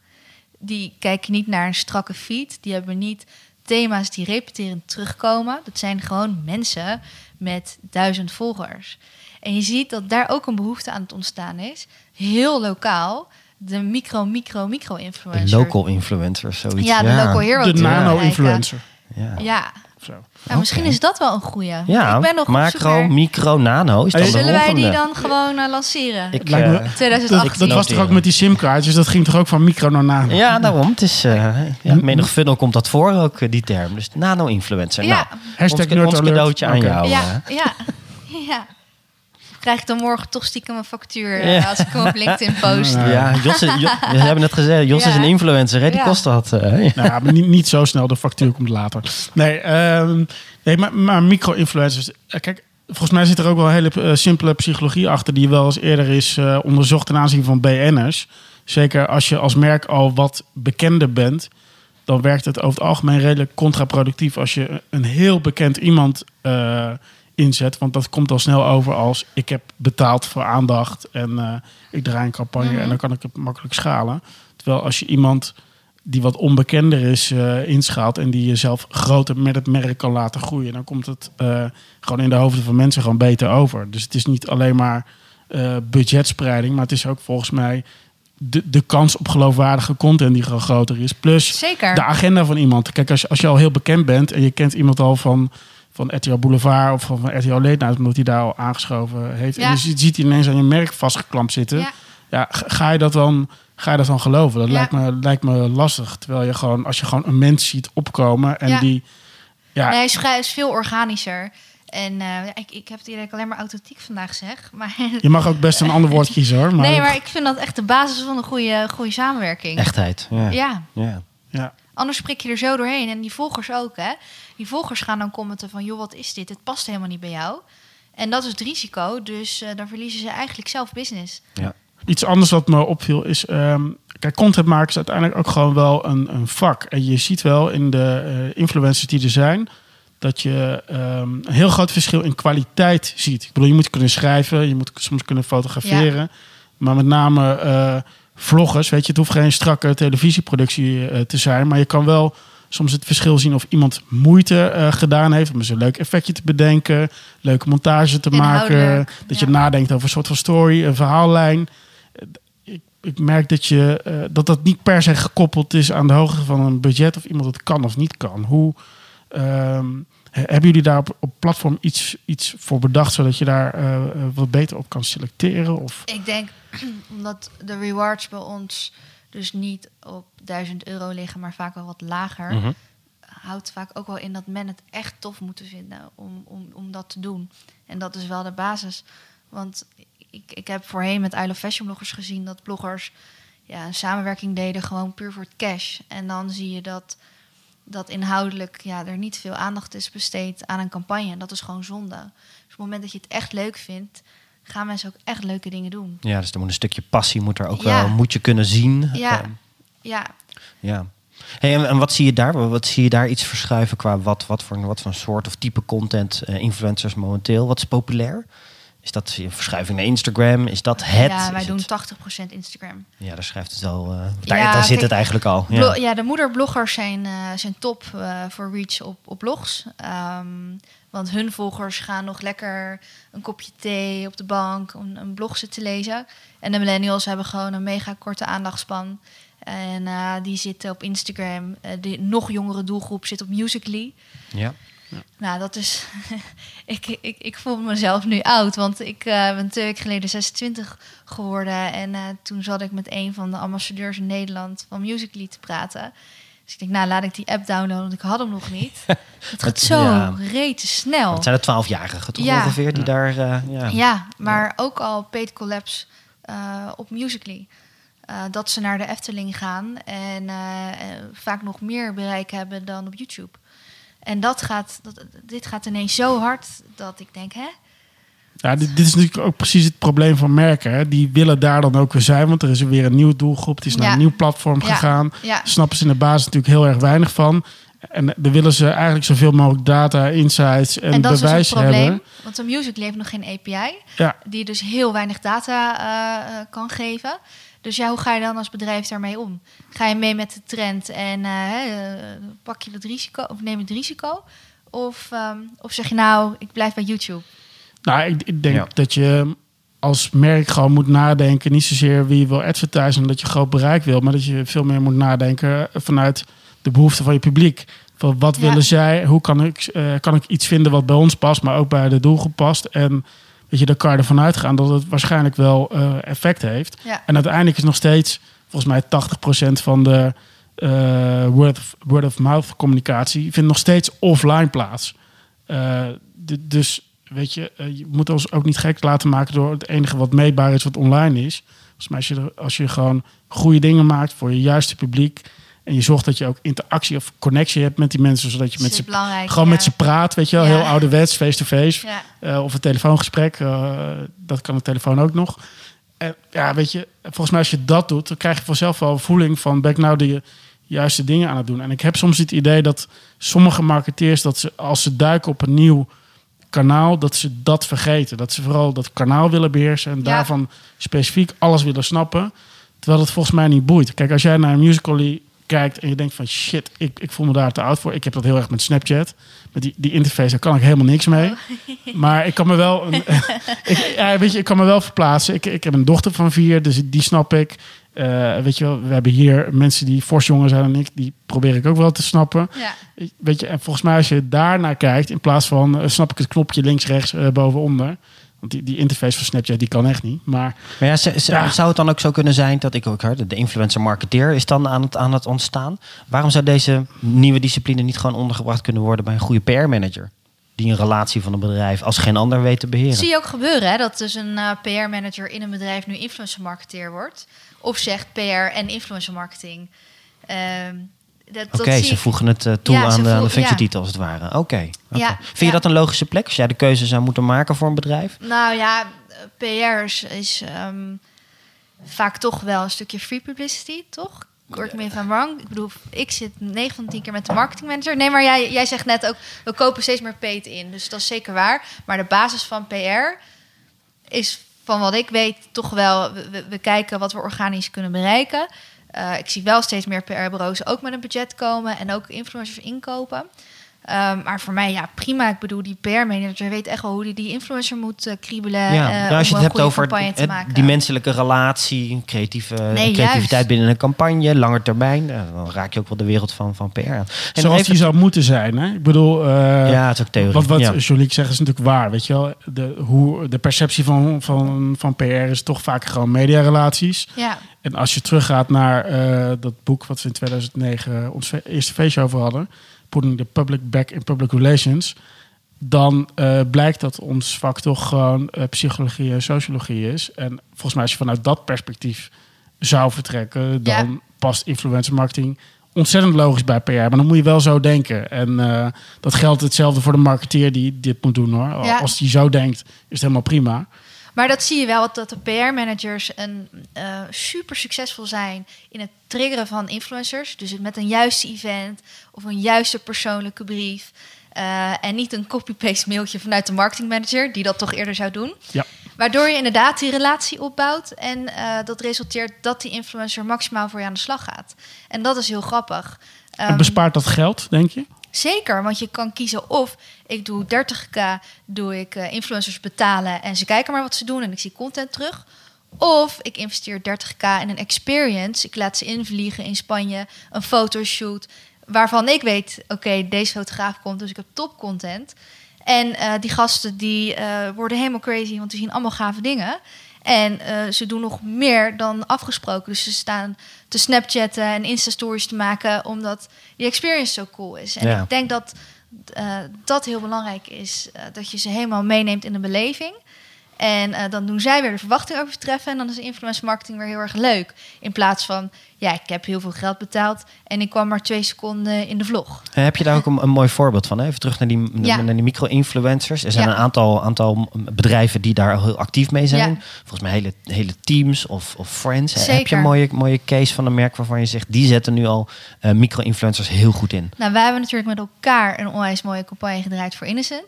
Die kijken niet naar een strakke feed. Die hebben niet thema's die repeterend terugkomen. Dat zijn gewoon mensen met duizend volgers. En je ziet dat daar ook een behoefte aan het ontstaan is. Heel lokaal. De micro, micro, micro De influencer. local influencers, zoiets. Ja, de local hero. De nano-influencer. Ja. Ja, Zo. misschien is dat wel een goeie. Ja, ik ben nog macro, micro, nano is dan Hey, de Zullen wij die dan gewoon eh, lanceren? Ik, me- eh, Dat, 2018. dat was toch ook met die simkaartjes? Dat ging toch ook van micro naar nano? Ja, daarom. Het is, eh ja, menig funnel komt dat voor, ook die term. Dus nano-influencer. Ja. Nou, Hashtag ons, cadeautje aan jou. Ja, ja, ja. Krijg ik dan morgen toch stiekem een factuur eh, Ja. als ik hem op LinkedIn post? Nou, Ja, Jos, is- Jo- we hebben net gezegd, Jos is een influencer, hè? die Ja. kost wat. eh, ja. Nou, maar niet, niet zo snel. De factuur komt later. Nee, ehm, nee maar, maar micro-influencers. eh, Kijk, volgens mij zit er ook wel een hele eh, simpele psychologie achter... die wel eens eerder is eh, onderzocht ten aanzien van BN'ers. Zeker als je als merk al wat bekender bent... dan werkt het over het algemeen redelijk contraproductief... als je een heel bekend iemand eh, inzet. Want dat komt al snel over als ik heb betaald voor aandacht en eh, ik draai een campagne Mhm. en dan kan ik het makkelijk schalen. Terwijl als je iemand die wat onbekender is eh, inschaalt en die jezelf groter met het merk kan laten groeien, dan komt het eh, gewoon in de hoofden van mensen gewoon beter over. Dus het is niet alleen maar budgetspreiding, maar het is ook volgens mij de, de kans op geloofwaardige content die gewoon groter is. Plus Zeker. de agenda van iemand. Kijk, als je, als je al heel bekend bent en je kent iemand al van, van RTL Boulevard of van, van RTL Night, omdat hij daar al aangeschoven heeft. Ja. En je ziet, hij ineens aan je merk vastgeklampt zitten. Ja. Ja, ga je dat dan, ga je dat dan geloven? Dat Ja. lijkt, me, lijkt me lastig. Terwijl je gewoon, als je gewoon een mens ziet opkomen en Ja. die. Ja, Nee, hij is, is veel organischer. En eh, ik, ik heb het hier alleen maar authentiek vandaag zeg. Maar, je mag ook best een ander woord kiezen hoor. Maar, nee, maar ik vind dat echt de basis van een goede, goede samenwerking. Echtheid. Ja. Ja, Ja. ja. Anders prik je er zo doorheen. En die volgers ook, hè. Die volgers gaan dan commenten van... joh, wat is dit? Het past helemaal niet bij jou. En dat is het risico. Dus eh, dan verliezen ze eigenlijk zelf business. Iets anders wat me opviel is... ehm, kijk, content maken is uiteindelijk ook gewoon wel een, een vak. En je ziet wel in de eh, influencers die er zijn... dat je ehm, een heel groot verschil in kwaliteit ziet. Ik bedoel, je moet kunnen schrijven, je moet soms kunnen fotograferen. Maar met name eh, vloggers, weet je... het hoeft geen strakke televisieproductie eh, te zijn... maar je kan wel soms het verschil zien of iemand moeite eh, gedaan heeft... om een leuk effectje te bedenken, leuke montage te maken... Dat ja. je nadenkt over een soort van story, een verhaallijn ik, ik merk dat, je, eh, dat dat niet per se gekoppeld is aan de hoogte van een budget of iemand het kan of niet kan. Hoe ehm, he- hebben jullie daar op, op platform iets, iets voor bedacht zodat je daar wat beter op kan selecteren? Of, Ik denk, omdat de rewards bij ons dus niet op 1000 euro liggen... maar vaak wel wat lager... Mhm. houdt vaak ook wel in dat men het echt tof moet vinden om, om, om dat te doen. En dat is wel de basis. Want ik, ik heb voorheen met I Love Fashion bloggers gezien dat bloggers ja, een samenwerking deden gewoon puur voor het cash. En dan zie je dat, dat inhoudelijk ja, er niet veel aandacht is besteed aan een campagne. En dat is gewoon zonde. Dus op het moment dat je het echt leuk vindt, gaan mensen ook echt leuke dingen doen. ja, dus er moet een stukje passie moet er ook Ja. wel, moet je kunnen zien. Ja, ja. Ja. Hey, en, en wat zie je daar? Wat zie je daar iets verschuiven qua wat, wat, voor, wat voor soort of type content eh, influencers momenteel? Wat is populair? Is dat een verschuiving naar Instagram? Is dat het? ja, wij Is doen het- 80% Instagram. Ja, daar schrijft het wel. eh, daar Ja, daar zit het eigenlijk al. Ja. Ja, de moederbloggers zijn, eh, zijn top voor reach op, op blogs. Ehm, want hun volgers gaan nog lekker een kopje thee op de bank, een, een blog zitten lezen. En de millennials hebben gewoon een mega korte aandachtspan. En eh, die zitten op Instagram. Eh, de nog jongere doelgroep zit op Musical.ly. Ja. Nou, dat is. ik, ik, ik voel mezelf nu oud, want ik eh, ben twee weken geleden 26 geworden. En toen zat ik met een van de ambassadeurs in Nederland van Musical.ly te praten. Dus ik denk, nou, laat ik die app downloaden, want ik had hem nog niet. Het gaat zo ja. rete snel. Het zijn de twaalfjarigen toch Ja. ongeveer die daar... eh, ja. Ja, maar ook al paid collabs eh, op Musical.ly. Eh, dat ze naar de Efteling gaan en vaak nog meer bereik hebben dan op YouTube. En dat gaat, dat, dit gaat ineens zo hard dat ik denk, hè? Ja, dit, dit is natuurlijk ook precies het probleem van merken. Hè. Die willen daar dan ook weer zijn, want er is weer een nieuwe doelgroep. Het is naar Ja. een nieuw platform gegaan. Ja, snappen ze in de basis natuurlijk heel erg weinig van. En daar willen ze eigenlijk zoveel mogelijk data, insights en, en dat is dus bewijs het probleem. hebben. Want een Musical.ly heeft nog geen API, Ja, die dus heel weinig data eh, eh, kan geven. Dus ja, hoe ga je dan als bedrijf daarmee om? Ga je mee met de trend en eh, pak je dat risico of neem het risico? Of, ehm, of zeg je nou, ik blijf bij YouTube? Nou, ik, ik denk Ja. dat je als merk gewoon moet nadenken. Niet zozeer wie je wil advertisen, omdat je groot bereik wil. Maar dat je veel meer moet nadenken vanuit de behoeften van je publiek. Van wat Ja. willen zij? Hoe kan ik, eh, kan ik iets vinden wat bij ons past, maar ook bij de doelgroep past? En weet je, daar kan je ervan uitgaan dat het waarschijnlijk wel eh, effect heeft. Ja. En uiteindelijk is nog steeds, volgens mij 80% van de eh, word, of, word of mouth communicatie vindt nog steeds offline plaats. Eh, dus weet je, eh, je moet ons ook niet gek laten maken door het enige wat meetbaar is wat online is. Volgens mij als je, er- als je gewoon goede dingen maakt voor je juiste publiek en je zorgt dat je ook interactie of connectie hebt met die mensen, zodat je met ze gewoon ja. met ze praat, weet je wel, Ja. heel ouderwets, face-to-face. Ja. Eh, of een telefoongesprek, eh, dat kan de telefoon ook nog. En ja, weet je, volgens mij als je dat doet, dan krijg je vanzelf wel een voeling van ben ik nou de juiste dingen aan het doen. En ik heb soms het idee dat sommige marketeers, dat ze als ze duiken op een nieuw kanaal, dat ze dat vergeten. Dat ze vooral dat kanaal willen beheersen en Ja. daarvan specifiek alles willen snappen. Terwijl het volgens mij niet boeit. Kijk, als jij naar een musical.ly kijkt en je denkt van shit, ik, ik voel me daar te oud voor. Ik heb dat heel erg met Snapchat. Met die, die interface, daar kan ik helemaal niks mee. Maar ik kan me wel, een, ik, ja, weet je, ik kan me wel verplaatsen. Ik, ik heb een dochter van vier, dus die snap ik. Eh, weet je wel, we hebben hier mensen die fors jonger zijn dan ik. Die probeer ik ook wel te snappen. Ja. Weet je, en volgens mij als je daar naar kijkt, in plaats van eh, snap ik het knopje links, rechts, eh, boven, onder. Want die, die interface van Snapchat, die kan echt niet. Maar Maar ja, z- z- Ja. zou het dan ook zo kunnen zijn dat ik ook hoorde, de influencer marketeer is dan aan het, aan het ontstaan? Waarom zou deze nieuwe discipline niet gewoon ondergebracht kunnen worden bij een goede PR-manager? Die een relatie van een bedrijf als geen ander weet te beheren. zie je ook gebeuren, hè? dat dus een PR-manager in een bedrijf nu influencer-marketeer wordt. Of zegt PR en influencer-marketing. Ehm, dat, dat Oké, ze voegen het eh, toe Ja, aan, de, aan de als het ware. Oké. Ja, Vind je dat een logische plek als jij de keuze zou moeten maken voor een bedrijf? Nou ja, PR is, is ehm, vaak toch wel een stukje free publicity, toch? Correct me if I'm wrong. Ik bedoel, ik zit 9 van de 10 keer met de marketingmanager. Nee, maar jij, jij zegt net ook, we kopen steeds meer paid in. Dus dat is zeker waar. Maar de basis van PR is van wat ik weet toch wel... We, kijken wat we organisch kunnen bereiken. Eh, ik zie wel steeds meer PR-bureaus ook met een budget komen... en ook influencers inkopen. Ehm, maar voor mij, ja, prima. Ik bedoel, die PR-manager weet echt wel hoe die, die influencer moet eh, kriebelen. Ja, eh, nou, als om je het een hebt over het- die menselijke relatie, creatieve, Nee, creativiteit juist. binnen een campagne, langer termijn, eh, dan raak je ook wel de wereld van, van PR aan. En nog zoals die zou moeten zijn. Hè? Ik bedoel, eh, ja, het is ook theorie. wat, wat ja. Joliek zegt is natuurlijk waar. Weet je wel? De, hoe, de perceptie van, van, van PR is toch vaak gewoon mediarelaties. Ja, En als je teruggaat naar eh, dat boek wat we in 2009 ons eerste feestje over hadden, Putting the Public Back in Public Relations, dan eh, blijkt dat ons vak toch gewoon eh, psychologie en sociologie is. En volgens mij als je vanuit dat perspectief zou vertrekken, dan Ja. past influencer marketing ontzettend logisch bij PR. Maar dan moet je wel zo denken. En eh, dat geldt hetzelfde voor de marketeer die dit moet doen hoor. Ja. Als die zo denkt, is het helemaal prima. Maar dat zie je wel, dat de PR-managers een, eh, super succesvol zijn in het triggeren van influencers. Dus met een juiste event of een juiste persoonlijke brief. Eh, en niet een copy-paste mailtje vanuit de marketingmanager, die dat toch eerder zou doen. Ja. Waardoor je inderdaad die relatie opbouwt. En eh, dat resulteert dat die influencer maximaal voor je aan de slag gaat. En dat is heel grappig. Ehm, bespaart dat geld, denk je? Zeker, want je kan kiezen of ik doe 30k, doe ik eh, influencers betalen en ze kijken maar wat ze doen en ik zie content terug. Of ik investeer 30k in een experience. Ik laat ze invliegen in Spanje, een fotoshoot. Waarvan ik weet, oké, deze fotograaf komt, dus ik heb top content. En eh, die gasten die eh, worden helemaal crazy, want die zien allemaal gave dingen. En eh, ze doen nog meer dan afgesproken. Dus ze staan te snapchatten en Insta-stories te maken... omdat die experience zo cool is. En Ja. ik denk dat eh, dat heel belangrijk is. eh, dat je ze helemaal meeneemt in de beleving. En eh, dan doen zij weer de verwachting overtreffen. En dan is influencer marketing weer heel erg leuk. In plaats van, ja, ik heb heel veel geld betaald... en ik kwam maar twee seconden in de vlog. Eh, Heb je daar ook een, een mooi voorbeeld van? Even terug naar die, Ja. naar die micro-influencers. Er zijn Ja. een aantal, aantal bedrijven die daar heel actief mee zijn. Ja. Volgens mij hele, hele teams of, of friends. Heb je een mooie, mooie case van een merk waarvan je zegt... die zetten nu al eh, micro-influencers heel goed in? Nou, wij hebben natuurlijk met elkaar een onwijs mooie campagne gedraaid voor Innocent.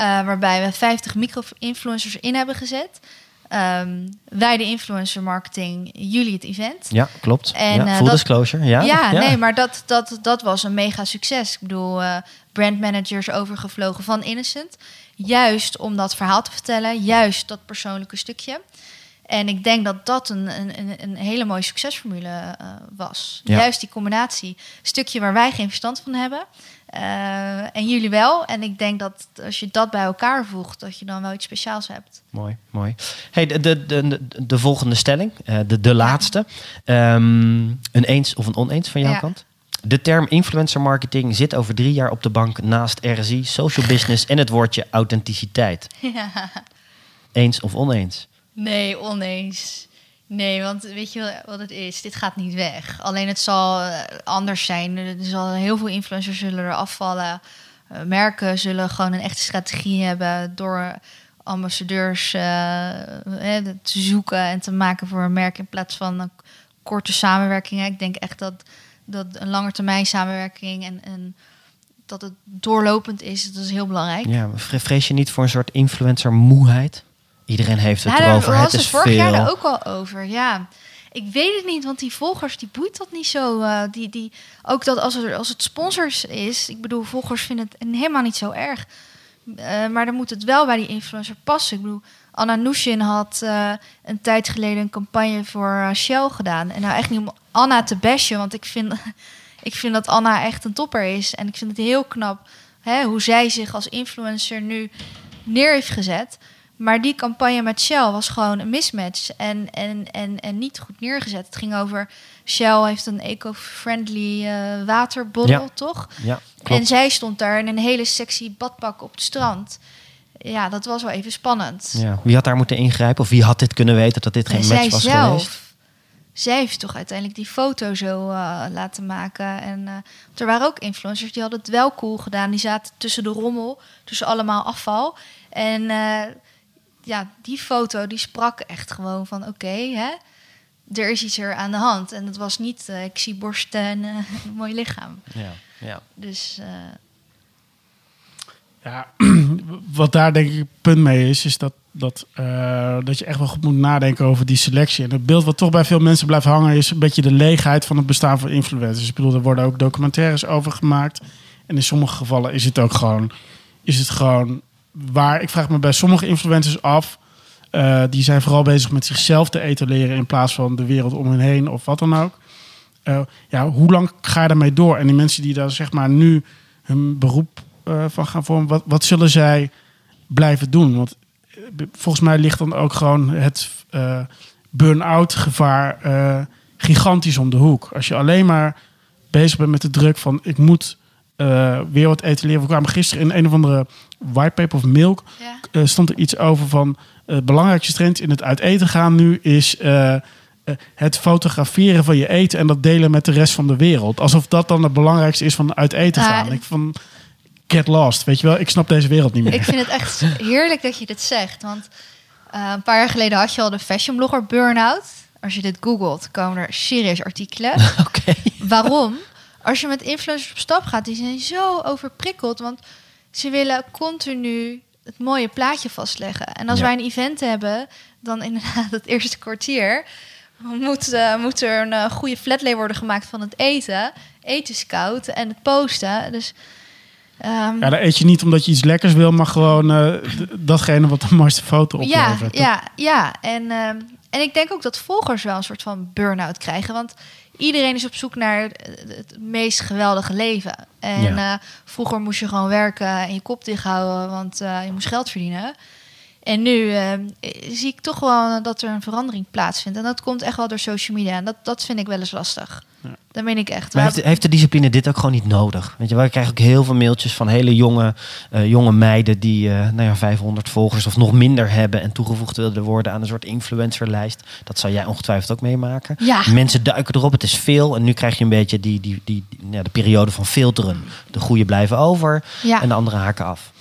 Eh, waarbij we 50 micro-influencers in hebben gezet. Ehm, wij de influencer marketing, jullie het event. Ja, klopt. En, ja, eh, full dat- disclosure. Ja, Ja, nee, maar dat, dat, dat was een mega succes. Ik bedoel, eh brandmanagers overgevlogen van Innocent. Juist om dat verhaal te vertellen. Juist dat persoonlijke stukje. En ik denk dat dat een, een, een- hele mooie succesformule was. Ja. Juist die combinatie. Stukje waar wij geen verstand van hebben. Eh, en jullie wel. En ik denk dat als je dat bij elkaar voegt, dat je dan wel iets speciaals hebt. Mooi, mooi. Hey, de, de, de, de, de volgende stelling, eh, de, de laatste. Ehm, een eens of een oneens van jouw Ja. kant? De term influencer marketing zit over drie jaar op de bank naast RSI, social business en het woordje authenticiteit. Eens of oneens? Nee, oneens. Nee, want weet je wat het is? Dit gaat niet weg. Alleen het zal eh, anders zijn. Er zal heel veel influencers zullen er afvallen. Eh, merken zullen gewoon een echte strategie hebben door ambassadeurs eh, te zoeken en te maken voor een merk in plaats van een korte samenwerkingen. Ik denk echt dat, dat een langetermijn samenwerking en, en dat het doorlopend is. Dat is heel belangrijk. Ja, vre- vrees je niet voor een soort influencer moeheid? Iedereen heeft het Ja, daar erover. Het is vorig veel. jaar daar ook al over. Ja, ik weet het niet, want die volgers die boeit dat niet zo. eh, die, die, ook dat als, er, als het sponsors is, ik bedoel, volgers vinden het helemaal niet zo erg. Eh, maar dan moet het wel bij die influencer passen. Ik bedoel, Anna Nushin had eh, een tijd geleden een campagne voor Shell gedaan. En nou echt niet om Anna te bashen, want ik vind, ik vind dat Anna echt een topper is. En ik vind het heel knap hè, hoe zij zich als influencer nu neer heeft gezet. Maar die campagne met Shell was gewoon een mismatch en, en, en, en niet goed neergezet. Het ging over Shell heeft een eco-friendly eh waterbottel, Ja. toch? Ja, klopt. En zij stond daar in een hele sexy badpak op het strand. Ja, dat was wel even spannend. Ja. Wie had daar moeten ingrijpen? Of wie had dit kunnen weten dat dit geen En match zij was zelf. geweest? Zij heeft toch uiteindelijk die foto zo eh, laten maken. En eh, er waren ook influencers die hadden het wel cool gedaan. Die zaten tussen de rommel, tussen allemaal afval. En eh, ja, die foto die sprak echt gewoon van oké, hè, er is iets er aan de hand. En het was niet, eh, ik zie borsten en eh, een mooi lichaam. Ja, ja. Dus eh, Ja, wat daar denk ik het punt mee is, is dat, dat, eh, dat je echt wel goed moet nadenken over die selectie. En het beeld wat toch bij veel mensen blijft hangen, is een beetje de leegheid van het bestaan van influencers. Ik bedoel, er worden ook documentaires over gemaakt. En in sommige gevallen is het ook gewoon, is het gewoon waar. Ik vraag me bij sommige influencers af. eh, die zijn vooral bezig met zichzelf te etaleren in plaats van de wereld om hen heen of wat dan ook. Eh, ja, hoe lang ga je daarmee door? En die mensen die daar zeg maar nu hun beroep eh, van gaan vormen, wat, wat zullen zij blijven doen? Want volgens mij ligt dan ook gewoon het burn-out gevaar gigantisch om de hoek. Als je alleen maar bezig bent met de druk van ik moet eh, weer wat etaleren. We kwamen gisteren in een of andere whitepaper of milk ja. eh, stond er iets over van het belangrijkste trend in het uit eten gaan nu is het fotograferen van je eten en dat delen met de rest van de wereld. Alsof dat dan het belangrijkste is van uit eten Ah, gaan. Ik van get lost, weet je wel? Ik snap deze wereld niet meer. Ik vind het echt heerlijk dat je dit zegt. Want een paar jaar geleden had je al de fashion blogger burn-out. Als je dit googelt, komen er serieus artikelen. Oké. Waarom? Als je met influencers op stap gaat, die zijn zo overprikkeld. Want ze willen continu het mooie plaatje vastleggen. En als Ja. wij een event hebben, dan inderdaad het eerste kwartier... Moet, eh, moet er een eh, goede flatlay worden gemaakt van het eten. Eten scout en het posten. Dus ehm, Ja, dan eet je niet omdat je iets lekkers wil, maar gewoon eh, datgene wat de mooiste foto Ja, oplevert. ja, ja. En, ehm, en ik denk ook dat volgers wel een soort van burn-out krijgen. Want iedereen is op zoek naar het, meest geweldige leven. En Ja. eh, vroeger moest je gewoon werken en je kop dicht houden, want eh, je moest geld verdienen. En nu ehm, zie ik toch wel dat er een verandering plaatsvindt. En dat komt echt wel door social media. En dat, dat vind ik wel eens lastig. Ja. Dat meen ik echt. Maar heeft, heeft de discipline dit ook gewoon niet nodig? Weet je, wij krijgen ook heel veel mailtjes van hele jonge, eh, jonge meiden die eh, nou ja, 500 volgers of nog minder hebben en toegevoegd willen worden aan een soort influencerlijst. Dat zou jij ongetwijfeld ook meemaken. Ja. Mensen duiken erop, het is veel en nu krijg je een beetje die, die, die, die- ja, de periode van filteren. De goede blijven over Ja. en de andere haken af.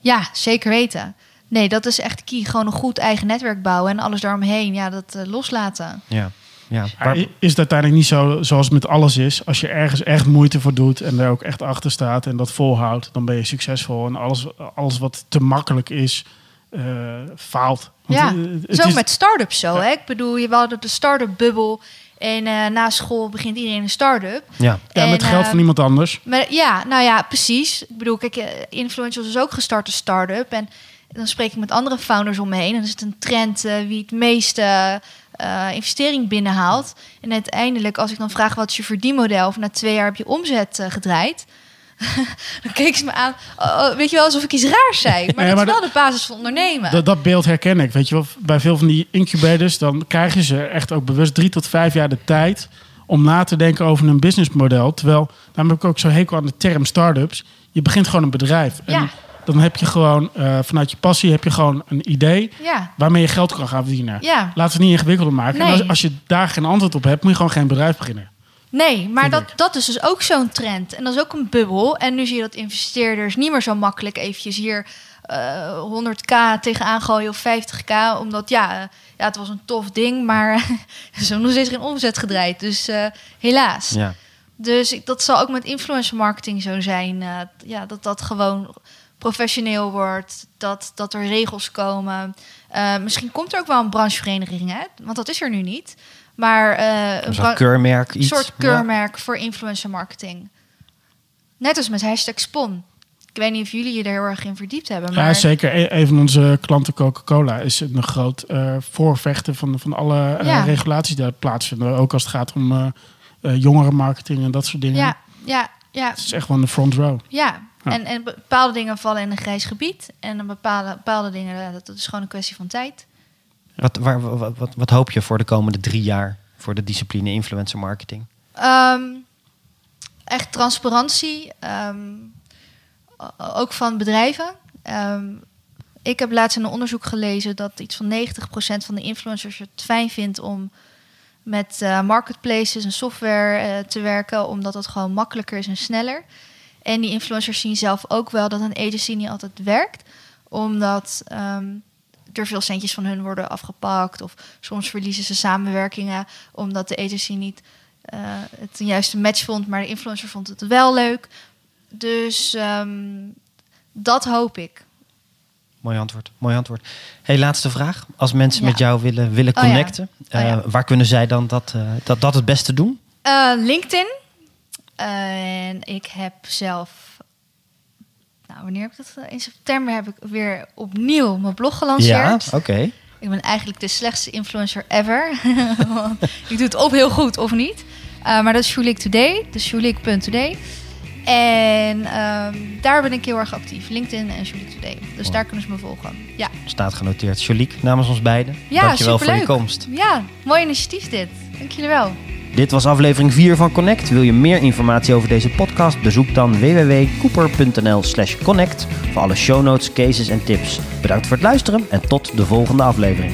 Ja, zeker weten. Nee, dat is echt key. Gewoon een goed eigen netwerk bouwen en alles daaromheen. Ja, dat eh, loslaten. Ja. Ja. Maar Waar- i- is het uiteindelijk niet zo zoals het met alles is? Als je ergens echt moeite voor doet en er ook echt achter staat en dat volhoudt, dan ben je succesvol. En alles, alles wat te makkelijk is, eh, faalt. Want, Ja, eh, het zo is- met start-ups zo. Hè? Ik bedoel, je hadden de start-up bubbel. En eh, na school begint iedereen een start-up. ja. ja, met en, geld eh, van iemand anders. Maar ja, nou ja, precies. Ik bedoel, kijk, eh, Influentials is ook gestart als start-up. En dan spreek ik met andere founders om me heen. En dan is het een trend eh, wie het meeste eh, investering binnenhaalt. En uiteindelijk, als ik dan vraag wat is je verdienmodel... of na twee jaar heb je omzet eh, gedraaid... dan keek ze me aan, oh, oh, weet je wel, alsof ik iets raars zei. Maar Ja, dat maar is wel dat- de basis van ondernemen. Dat, dat beeld herken ik. Weet je wel, bij veel van die incubators, dan krijgen ze echt ook bewust drie tot vijf jaar de tijd om na te denken over een businessmodel. Terwijl, daarom heb ik ook zo hekel aan de term start-ups. Je begint gewoon een bedrijf. En Ja. Dan heb je gewoon, eh, vanuit je passie, heb je gewoon een idee ja, waarmee je geld kan gaan verdienen. ja. Laten we het niet ingewikkelder maken. En als, als je daar geen antwoord op hebt, moet je gewoon geen bedrijf beginnen. Nee, maar dat, ik. dat is dus ook zo'n trend. En dat is ook een bubbel. En nu zie je dat investeerders niet meer zo makkelijk eventjes hier eh 100k tegenaan gooien of 50k. Omdat ja, eh, ja, het was een tof ding, maar ze hebben nog steeds geen omzet gedraaid. Dus eh, helaas. Ja. Dus ik, dat zal ook met influencer marketing zo zijn. eh, ja, dat dat gewoon professioneel wordt. Dat, dat er regels komen. Eh, misschien komt er ook wel een branchevereniging, hè? want dat is er nu niet. Maar eh, een keurmerk, een iets. soort keurmerk voor influencer marketing. Net als met hashtag Spon. Ik weet niet of jullie je er heel erg in verdiept hebben. Maar Ja, zeker. E- Een van onze klanten, Coca-Cola, is een groot eh, voorvechter van, van alle Ja. regulaties die daar plaatsvinden. Ook als het gaat om eh eh, jongerenmarketing en dat soort dingen. Ja, ja, ja, Het is echt wel in de front row. ja. Ja. En, en bepaalde dingen vallen in een grijs gebied. En een bepaalde, bepaalde dingen, dat, dat is gewoon een kwestie van tijd. Wat, waar, wat, wat, wat hoop je voor de komende drie jaar voor de discipline influencer marketing? Ehm, echt transparantie. ehm, ook van bedrijven. Ehm, ik heb laatst in een onderzoek gelezen dat iets van 90% van de influencers het fijn vindt om met eh, marketplaces en software eh, te werken, omdat dat gewoon makkelijker is en sneller. En die influencers zien zelf ook wel dat een agency niet altijd werkt, omdat ehm, er veel centjes van hun worden afgepakt. Of soms verliezen ze samenwerkingen omdat de agency niet eh, het een juiste match vond, maar de influencer vond het wel leuk. Dus ehm, dat hoop ik. Mooi antwoord. Mooi antwoord. Hey, laatste vraag. Als mensen Ja. met jou willen, willen Oh ja. connecten, Oh ja. eh, waar kunnen zij dan dat, eh, dat, dat het beste doen? Eh, En ik heb zelf. Nou, wanneer heb ik dat? In september heb ik weer opnieuw mijn blog Ja, gelanceerd. oké. Ik ben eigenlijk de slechtste influencer ever. Want ik doe het of heel goed of niet. Eh, maar dat is Shulik Today. Dus shulik.today. En ehm, daar ben ik heel erg actief. LinkedIn en Shulik Today. Dus daar kunnen ze me volgen. Ja, Staat genoteerd. Joliek, namens ons beiden. Ja, Dankjewel voor je superleuk. komst. ja mooi initiatief dit. Dank jullie wel. Dit was aflevering 4 van Connect. Wil je meer informatie over deze podcast? Bezoek dan www.cooper.nl slash connect voor alle show notes, cases en tips. Bedankt voor het luisteren en tot de volgende aflevering.